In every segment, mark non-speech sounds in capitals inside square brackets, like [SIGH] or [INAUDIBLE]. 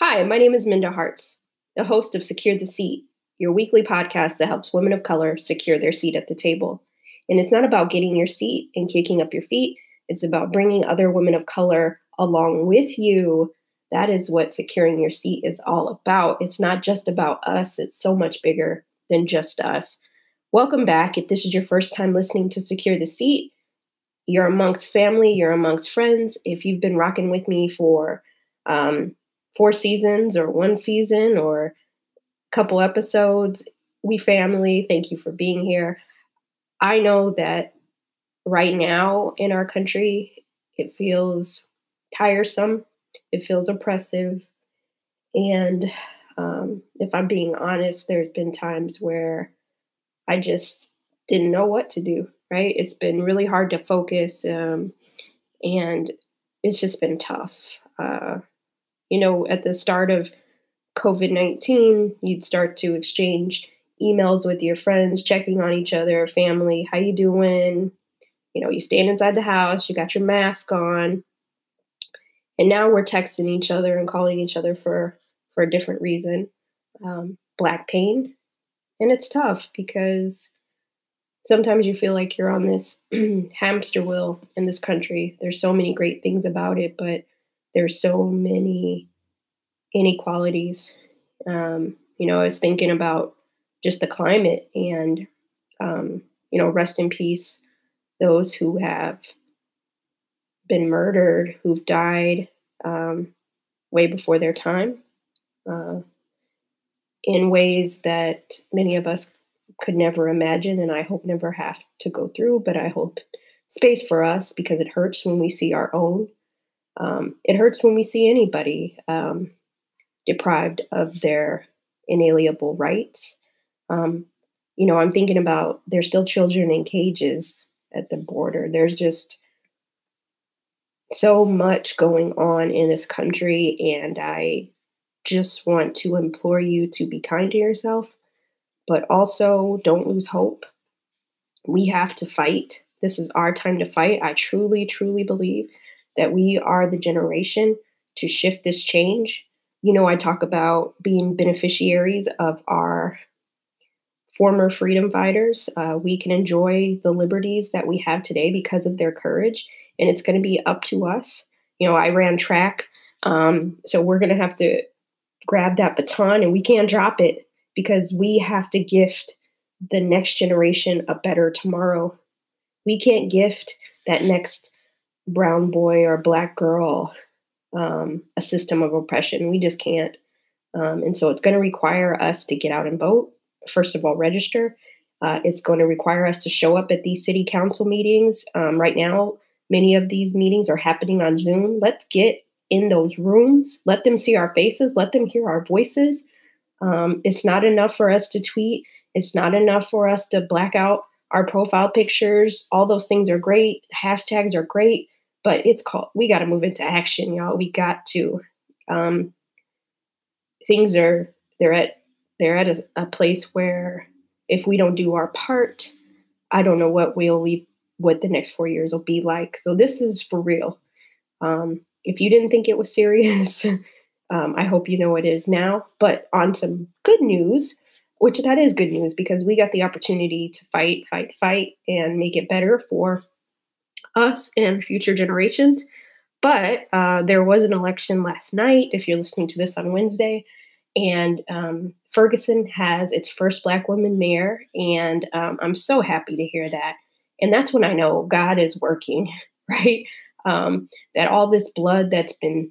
Hi, my name is Minda Harts, the host of Secure the Seat, your weekly podcast that helps women of color secure their seat at the table. And it's not about getting your seat and kicking up your feet, it's about bringing other women of color along with you. That is what securing your seat is all about. It's not just about us, it's so much bigger than just us. Welcome back. If this is your first time listening to Secure the Seat, you're amongst family, you're amongst friends. If you've been rocking with me for um, four seasons or one season or a couple episodes. We family, thank you for being here. I know that right now in our country, it feels tiresome, it feels oppressive. And um, if I'm being honest, there's been times where I just didn't know what to do, right? It's been really hard to focus um, and it's just been tough. Uh, you know, at the start of COVID 19, you'd start to exchange emails with your friends, checking on each other, family, how you doing? You know, you stand inside the house, you got your mask on. And now we're texting each other and calling each other for for a different reason. Um, black pain. And it's tough because sometimes you feel like you're on this [CLEARS THROAT] hamster wheel in this country. There's so many great things about it, but there's so many inequalities. Um, you know, I was thinking about just the climate and, um, you know, rest in peace, those who have been murdered, who've died um, way before their time, uh, in ways that many of us could never imagine, and I hope never have to go through. But I hope space for us because it hurts when we see our own um, it hurts when we see anybody um, deprived of their inalienable rights. Um, you know, I'm thinking about there's still children in cages at the border. There's just so much going on in this country, and I just want to implore you to be kind to yourself, but also don't lose hope. We have to fight. This is our time to fight. I truly, truly believe that we are the generation to shift this change. You know, I talk about being beneficiaries of our former freedom fighters. Uh, we can enjoy the liberties that we have today because of their courage, and it's going to be up to us. You know, I ran track, um, so we're going to have to grab that baton and we can't drop it because we have to gift the next generation a better tomorrow. We can't gift that next brown boy or black girl um, a system of oppression. We just can't. Um, and so it's going to require us to get out and vote. First of all, register. Uh, it's going to require us to show up at these city council meetings. Um, right now, many of these meetings are happening on Zoom. Let's get in those rooms. Let them see our faces. Let them hear our voices. Um, it's not enough for us to tweet. It's not enough for us to black out our profile pictures. All those things are great. Hashtags are great but it's called we got to move into action y'all. We got to um, things are they're at they're at a, a, place where if we don't do our part i don't know what we'll leave what the next four years will be like. So this is for real. Um, if you didn't think it was serious [LAUGHS] um, i hope you know it is now. But on some good news which that is good news because we got the opportunity to fight fight fight and make it better for us and future generations. But uh, there was an election last night, if you're listening to this on Wednesday, and um, Ferguson has its first Black woman mayor, and um, I'm so happy to hear that. And that's when I know God is working, [LAUGHS] right? Um, that all this blood that's been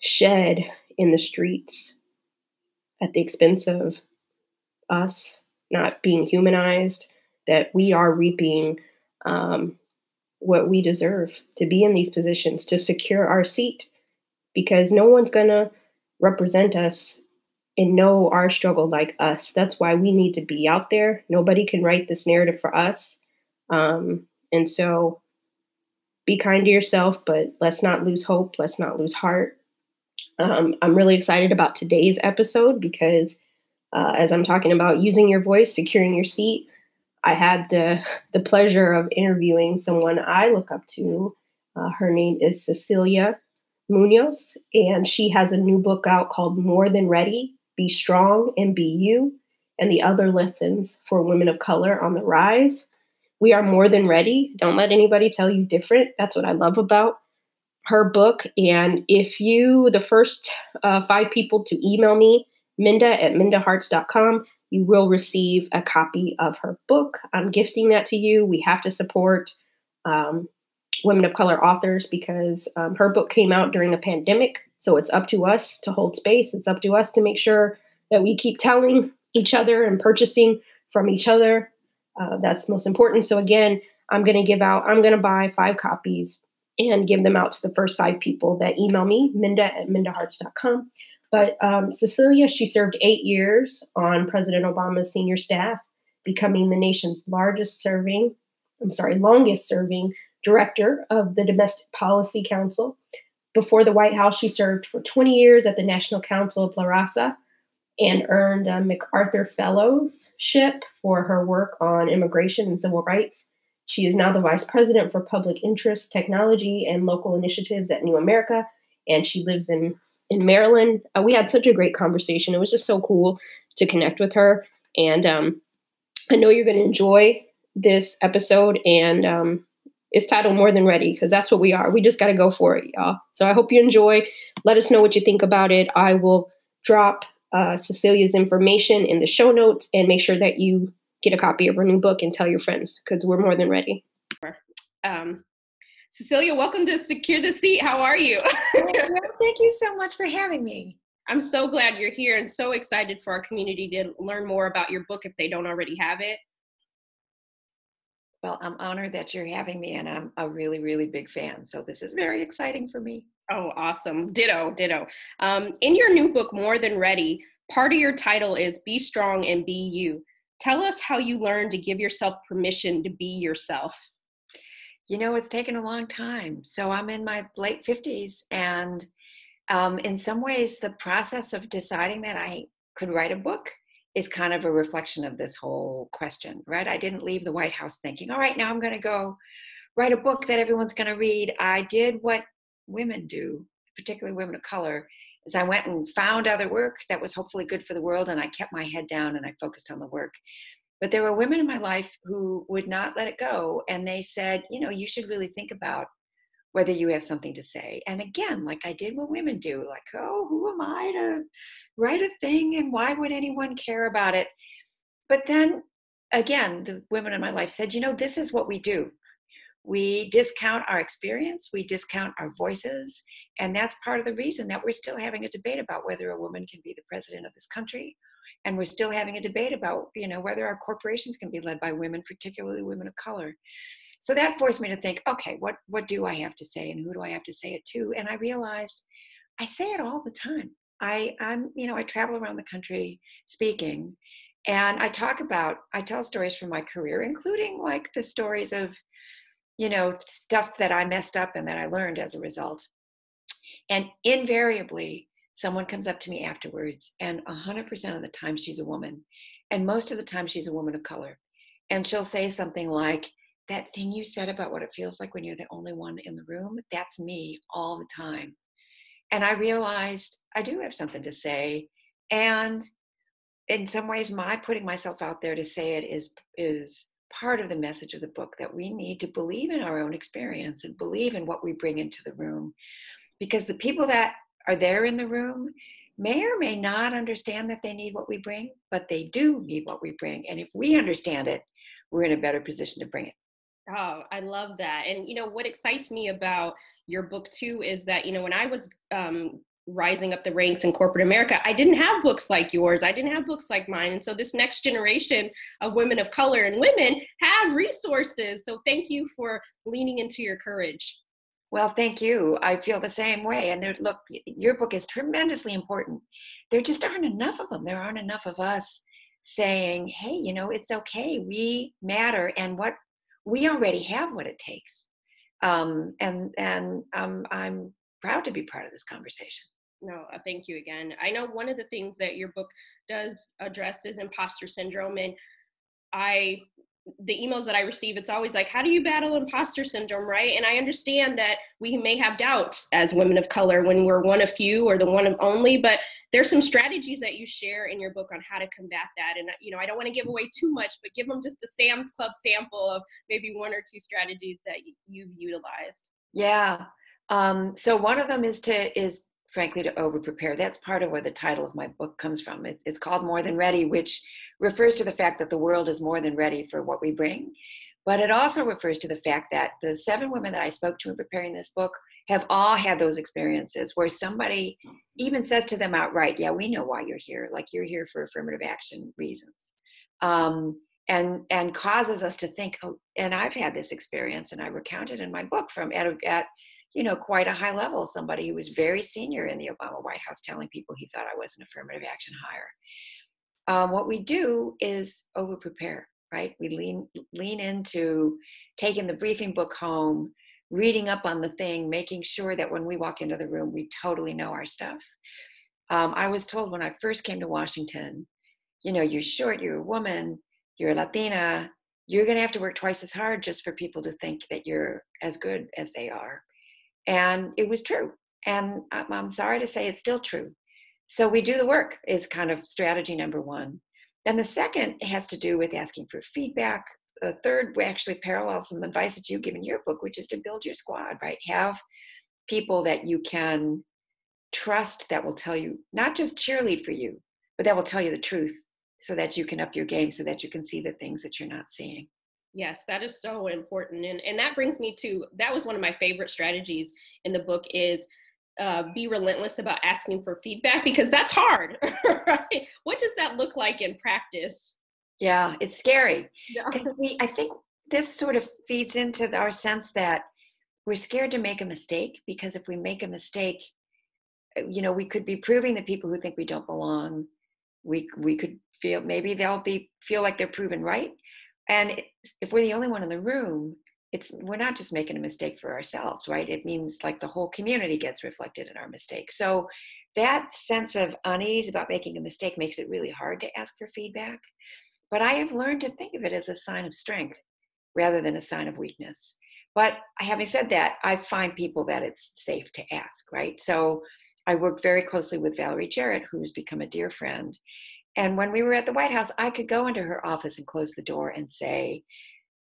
shed in the streets at the expense of us not being humanized, that we are reaping um, what we deserve to be in these positions, to secure our seat, because no one's going to represent us and know our struggle like us. That's why we need to be out there. Nobody can write this narrative for us. Um, and so be kind to yourself, but let's not lose hope. Let's not lose heart. Um, I'm really excited about today's episode because uh, as I'm talking about using your voice, securing your seat, I had the the pleasure of interviewing someone I look up to. Uh, her name is Cecilia Munoz, and she has a new book out called More Than Ready Be Strong and Be You, and the other lessons for women of color on the rise. We are more than ready. Don't let anybody tell you different. That's what I love about her book. And if you, the first uh, five people to email me, Minda at mindaharts.com, you will receive a copy of her book. I'm gifting that to you. We have to support um, women of color authors because um, her book came out during a pandemic. So it's up to us to hold space. It's up to us to make sure that we keep telling each other and purchasing from each other. Uh, that's most important. So again, I'm going to give out, I'm going to buy five copies and give them out to the first five people that email me, minda at mindaharts.com. But um, Cecilia, she served eight years on President Obama's senior staff, becoming the nation's largest serving, I'm sorry, longest serving director of the Domestic Policy Council. Before the White House, she served for 20 years at the National Council of La Raza and earned a MacArthur Fellowship for her work on immigration and civil rights. She is now the Vice President for Public Interest, Technology, and Local Initiatives at New America, and she lives in in Maryland. Uh, we had such a great conversation. It was just so cool to connect with her. And um, I know you're going to enjoy this episode. And um, it's titled More Than Ready because that's what we are. We just got to go for it, y'all. So I hope you enjoy. Let us know what you think about it. I will drop uh, Cecilia's information in the show notes and make sure that you get a copy of her new book and tell your friends because we're more than ready. Um, Cecilia, welcome to Secure the Seat. How are you? Thank you so much for having me. I'm so glad you're here and so excited for our community to learn more about your book if they don't already have it. Well, I'm honored that you're having me, and I'm a really, really big fan. So this is very exciting for me. Oh, awesome. Ditto, ditto. Um, in your new book, More Than Ready, part of your title is Be Strong and Be You. Tell us how you learned to give yourself permission to be yourself you know, it's taken a long time. So I'm in my late 50s. And um, in some ways, the process of deciding that I could write a book is kind of a reflection of this whole question, right? I didn't leave the White House thinking, all right, now I'm going to go write a book that everyone's going to read. I did what women do, particularly women of color, is I went and found other work that was hopefully good for the world and I kept my head down and I focused on the work. But there were women in my life who would not let it go. And they said, you know, you should really think about whether you have something to say. And again, like I did what women do, like, oh, who am I to write a thing and why would anyone care about it? But then again, the women in my life said, you know, this is what we do. We discount our experience, we discount our voices, and that's part of the reason that we're still having a debate about whether a woman can be the president of this country and we're still having a debate about you know whether our corporations can be led by women particularly women of color. So that forced me to think okay what what do i have to say and who do i have to say it to? And i realized i say it all the time. I i'm you know i travel around the country speaking and i talk about i tell stories from my career including like the stories of you know stuff that i messed up and that i learned as a result. And invariably someone comes up to me afterwards, and 100% of the time she's a woman. And most of the time she's a woman of color. And she'll say something like, That thing you said about what it feels like when you're the only one in the room, that's me all the time. And I realized I do have something to say. And in some ways, my putting myself out there to say it is, is part of the message of the book that we need to believe in our own experience and believe in what we bring into the room. Because the people that are there in the room may or may not understand that they need what we bring, but they do need what we bring. And if we understand it, we're in a better position to bring it. Oh, I love that. And you know what excites me about your book too is that you know when I was um, rising up the ranks in corporate America, I didn't have books like yours. I didn't have books like mine. And so this next generation of women of color and women have resources. So thank you for leaning into your courage. Well, thank you. I feel the same way. And there, look, your book is tremendously important. There just aren't enough of them. There aren't enough of us saying, hey, you know, it's okay. We matter. And what we already have what it takes. Um, and and um, I'm proud to be part of this conversation. No, uh, thank you again. I know one of the things that your book does address is imposter syndrome. And I the emails that I receive, it's always like, how do you battle imposter syndrome, right? And I understand that we may have doubts as women of color when we're one of few or the one of only, but there's some strategies that you share in your book on how to combat that. And, you know, I don't want to give away too much, but give them just the Sam's Club sample of maybe one or two strategies that you've utilized. Yeah. Um, so one of them is to, is frankly to over prepare. That's part of where the title of my book comes from. It, it's called More Than Ready, which refers to the fact that the world is more than ready for what we bring. But it also refers to the fact that the seven women that I spoke to in preparing this book have all had those experiences where somebody even says to them outright, Yeah, we know why you're here. Like you're here for affirmative action reasons. Um, and and causes us to think, oh, and I've had this experience, and I recounted in my book from at, at you know quite a high level. Somebody who was very senior in the Obama White House telling people he thought I was an affirmative action hire um, what we do is over prepare right? We lean lean into taking the briefing book home reading up on the thing making sure that when we walk into the room we totally know our stuff. Um, i was told when i first came to washington you know you're short you're a woman you're a latina you're going to have to work twice as hard just for people to think that you're as good as they are. And it was true. And i'm sorry to say it's still true so we do the work is kind of strategy number one. And the second has to do with asking for feedback. The third we actually parallels some advice that you give in your book, which is to build your squad, right? Have people that you can trust that will tell you, not just cheerlead for you, but that will tell you the truth so that you can up your game so that you can see the things that you're not seeing. Yes, that is so important. And and that brings me to that was one of my favorite strategies in the book is uh, be relentless about asking for feedback because that's hard. [LAUGHS] Right? What does that look like in practice? Yeah, it's scary. Yeah. We, I think this sort of feeds into our sense that we're scared to make a mistake because if we make a mistake, uh, you know, we could be proving that people who think we don't belong, we we could feel maybe they'll be feel like they're proven right, and if we're the only one in the room, it's we're not just making a mistake for ourselves right? It means like the whole community gets reflected in our mistake so that sense of unease about making a mistake makes it really hard to ask for feedback. But i have learned to think of it as a sign of strength rather than a sign of weakness. But having said that i find people that it's safe to ask right? So i worked very closely with valerie jarrett who's become a dear friend. And when we were at the white house i could go into her office and close the door and say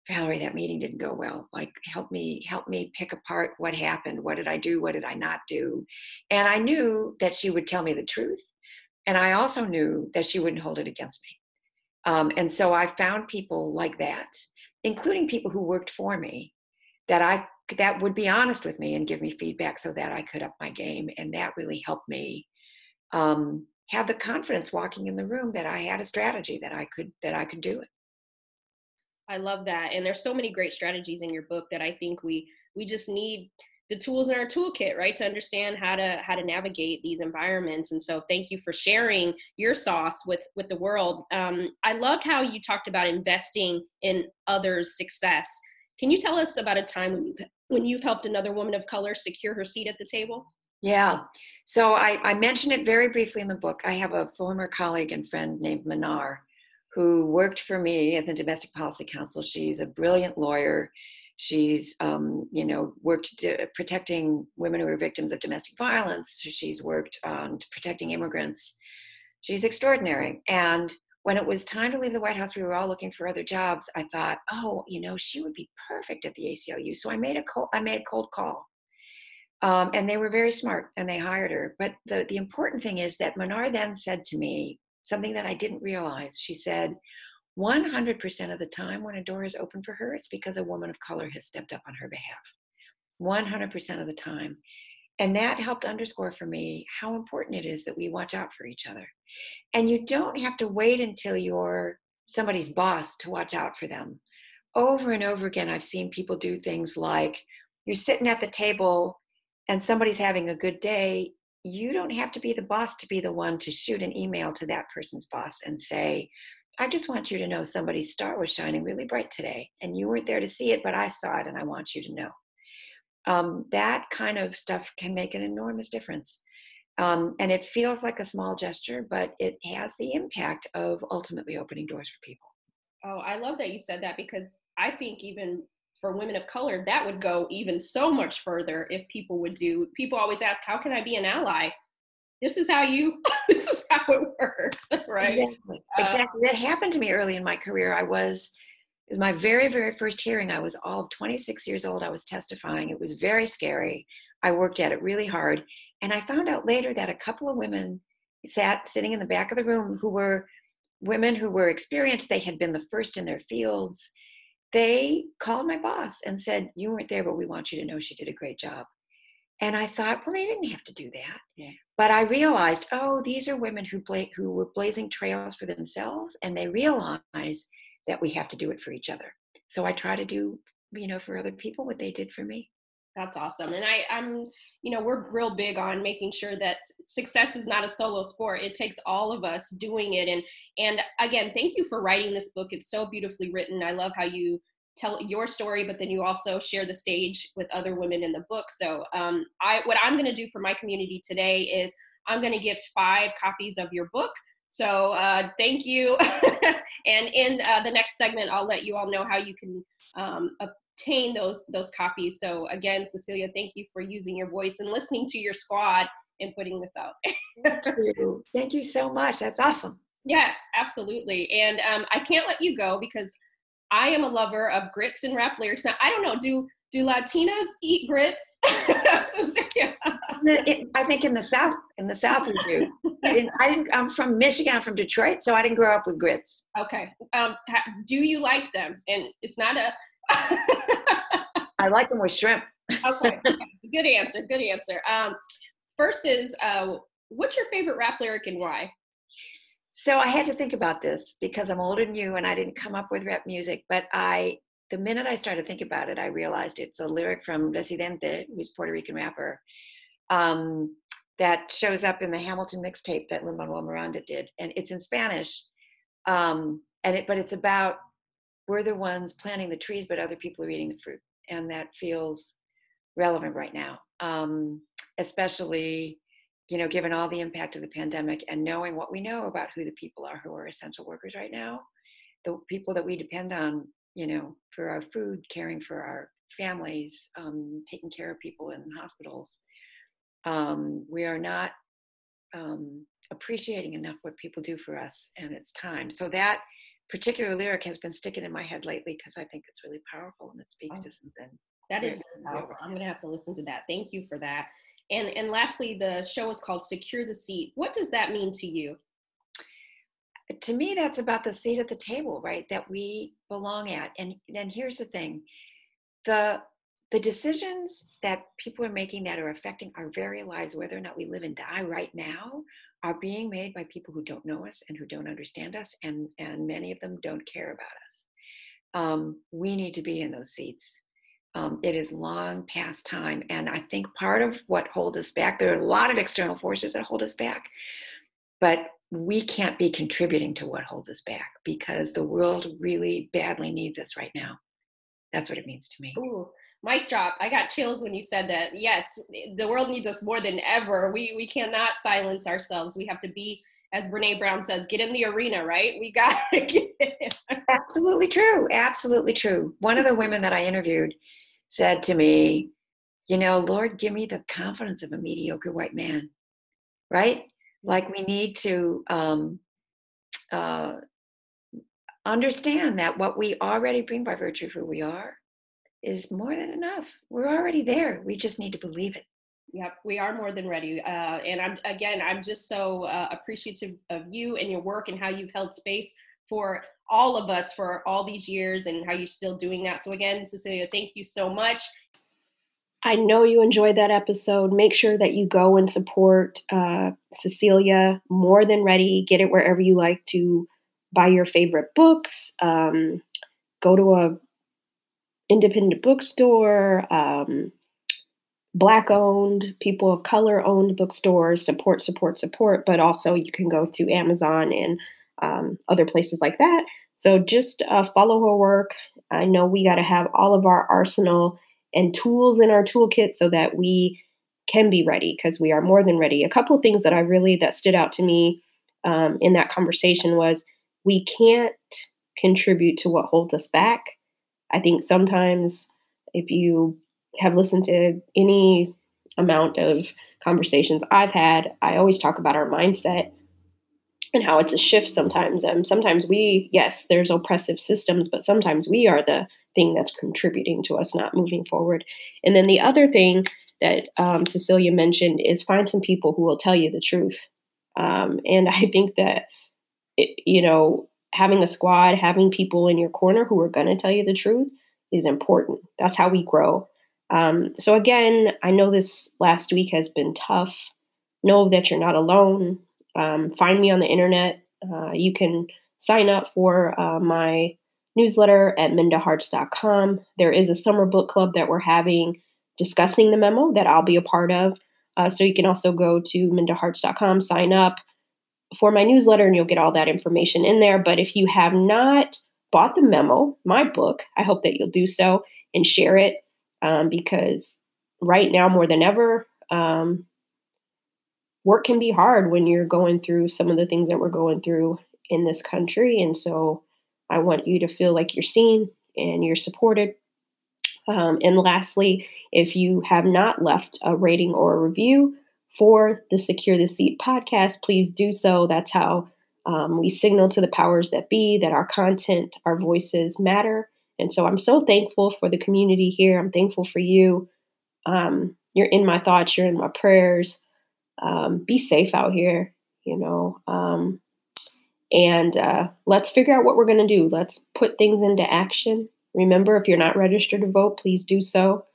Valerie, that meeting didn't go well. Like, help me, help me pick apart what happened. What did I do? What did I not do? And I knew that she would tell me the truth. And I also knew that she wouldn't hold it against me. Um, and so I found people like that, including people who worked for me, that I that would be honest with me and give me feedback so that I could up my game. And that really helped me um, have the confidence walking in the room that I had a strategy that I could that I could do it. I love that. And there's so many great strategies in your book that I think we we just need the tools in our toolkit right to understand how to how to navigate these environments and so thank you for sharing your sauce with with the world. Um, i loved how you talked about investing in others success. Can you tell us about a time when you've when you've helped another woman of color secure her seat at the table? Yeah so i i mentioned it very briefly in the book. I have a former colleague and friend named manar who worked for me at the Domestic Policy Council. She's a brilliant lawyer. She's, um, you know, worked protecting women who are victims of domestic violence. She's worked on protecting immigrants. She's extraordinary. And when it was time to leave the White House, we were all looking for other jobs. I thought, oh, you know, she would be perfect at the ACLU. So I made a cold, I made a cold call. Um, and they were very smart and they hired her. But the, the important thing is that Manar then said to me, something that I didn't realize. She said, 100% of the time when a door is open for her, it's because a woman of color has stepped up on her behalf. 100% of the time. And that helped underscore for me how important it is that we watch out for each other. And you don't have to wait until you're somebody's boss to watch out for them. Over and over again, I've seen people do things like you're sitting at the table and somebody's having a good day you don't have to be the boss to be the one to shoot an email to that person's boss and say, I just want you to know somebody's star was shining really bright today, and you weren't there to see it, but I saw it, and I want you to know. Um, that kind of stuff can make an enormous difference. Um, and it feels like a small gesture, but it has the impact of ultimately opening doors for people. Oh, I love that you said that because I think even for women of color, that would go even so much further if people would do. People always ask, "How can I be an ally?" This is how you. [LAUGHS] this is how it works, [LAUGHS] right? Exactly. Uh, exactly. That happened to me early in my career. I was. It was my very, very first hearing. I was all 26 years old. I was testifying. It was very scary. I worked at it really hard. And I found out later that a couple of women sat sitting in the back of the room who were women who were experienced. They had been the first in their fields they called my boss and said, You weren't there, but we want you to know she did a great job. And I thought, well, they didn't have to do that. Yeah. But I realized, oh, these are women who bla- who were blazing trails for themselves, and they realize that we have to do it for each other. So I try to do, you know, for other people what they did for me that's awesome. And i i'm you know we're real big on making sure that success is not a solo sport. It takes all of us doing it. And and again thank you for writing this book. It's so beautifully written. I love how you tell your story but then you also share the stage with other women in the book. So um, i what i'm going to do for my community today is i'm going to gift five copies of your book. So uh, thank you. [LAUGHS] And in uh, the next segment i'll let you all know how you can um, obtain those those copies. So again, Cecilia, thank you for using your voice and listening to your squad and putting this out. [LAUGHS] thank you. Thank you so much. That's awesome. Yes, absolutely. And um, I can't let you go because I am a lover of grits and rap lyrics. Now I don't know, do do Latinas eat grits? [LAUGHS] [LAUGHS] I think in the South, in the South we do. I didn't, I didn't, I'm from Michigan, I'm from Detroit, so I didn't grow up with grits. Okay. Um, do you like them? And it's not a, I like them with shrimp. okay. Good answer. Good answer. Um, first is, uh, what's your favorite rap lyric and why? So I had to think about this because I'm older than you and I didn't come up with rap music, but I, the minute I started thinking about it, I realized it's a lyric from Residente, who's Puerto Rican rapper, um, that shows up in the Hamilton mixtape that Lin-Manuel Miranda did. And it's in Spanish. Um, and it, but it's about we're the ones planting the trees, but other people are eating the fruit. And that feels relevant right now, um, especially, you know, given all the impact of the pandemic and knowing what we know about who the people are who are essential workers right now, the people that we depend on, you know, for our food, caring for our families, um, taking care of people in hospitals. Um, we are not um, appreciating enough what people do for us, and it's time. So that particular lyric has been sticking in my head lately because I think it's really powerful and it speaks oh, to something. That is powerful. I'm going to have to listen to that. Thank you for that. And and lastly, the show is called Secure the Seat. What does that mean to you? To me, that's about the seat at the table, right? That we belong at. And and here's the thing: the the decisions that people are making that are affecting our very lives, whether or not we live and die right now, are being made by people who don't know us and who don't understand us, and, and many of them don't care about us. Um, we need to be in those seats. Um, it is long past time. And I think part of what holds us back, there are a lot of external forces that hold us back, but we can't be contributing to what holds us back because the world really badly needs us right now. That's what it means to me. Ooh, mic drop. I got chills when you said that. Yes, the world needs us more than ever. We we cannot silence ourselves. We have to be, as Brene Brown says, get in the arena, right? We [LAUGHS] got to get in. Absolutely true. Absolutely true. One of the women that I interviewed said to me, you know, Lord, give me the confidence of a mediocre white man, right? Like we need to um, uh, understand that what we already bring by virtue of who we are is more than enough. We're already there. We just need to believe it. Yep, we are more than ready. Uh, and I'm again, I'm just so uh, appreciative of you and your work and how you've held space for all of us for all these years and how you're still doing that. So again, Cecilia, thank you so much. I know you enjoyed that episode. Make sure that you go and support uh, Cecilia. More than ready. Get it wherever you like to buy your favorite books. Um, go to a independent bookstore, um, black owned, people of color owned bookstores, support, support, support, but also you can go to Amazon and um, other places like that. So just uh, follow her work. I know we got to have all of our arsenal and tools in our toolkit so that we can be ready because we are more than ready. A couple things that I really that stood out to me um, in that conversation was we can't contribute to what holds us back. I think sometimes if you have listened to any amount of conversations I've had, I always talk about our mindset and how it's a shift sometimes. And sometimes we, yes, there's oppressive systems, but sometimes we are the thing that's contributing to us not moving forward. And then the other thing that um, Cecilia mentioned is find some people who will tell you the truth. Um, and [LAUGHS] I think that, it, you know, having a squad, having people in your corner who are going to tell you the truth is important. That's how we grow. Um, so, again, I know this last week has been tough. Know that you're not alone. Um, find me on the internet. Uh, you can sign up for uh, my newsletter at mindaharts.com. There is a summer book club that we're having discussing the memo that I'll be a part of. Uh, so you can also go to mindaharts.com, sign up for my newsletter, and you'll get all that information in there. But if you have not bought the memo, my book, I hope that you'll do so and share it um, because right now, more than ever, um, work can be hard when you're going through some of the things that we're going through in this country. And so I want you to feel like you're seen and you're supported. Um, and lastly, if you have not left a rating or a review for the Secure the Seat podcast, please do so. That's how um, we signal to the powers that be that our content, our voices matter. And so I'm so thankful for the community here. I'm thankful for you. Um, you're in my thoughts, you're in my prayers. Um, be safe out here, you know. Um, and uh, let's figure out what we're going to do. Let's put things into action. Remember, if you're not registered to vote, please do so.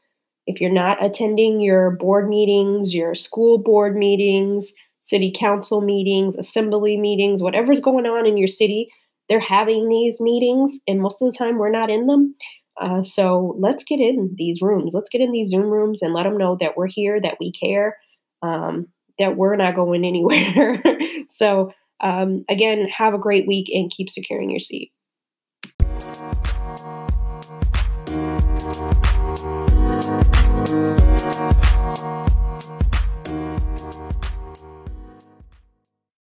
If you're not attending your board meetings, your school board meetings, city council meetings, assembly meetings, whatever's going on in your city, they're having these meetings, and most of the time we're not in them. Uh, so let's get in these rooms. Let's get in these Zoom rooms and let them know that we're here, that we care, um, that we're not going [LAUGHS] anywhere. so um, again, have a great week and keep securing your seat.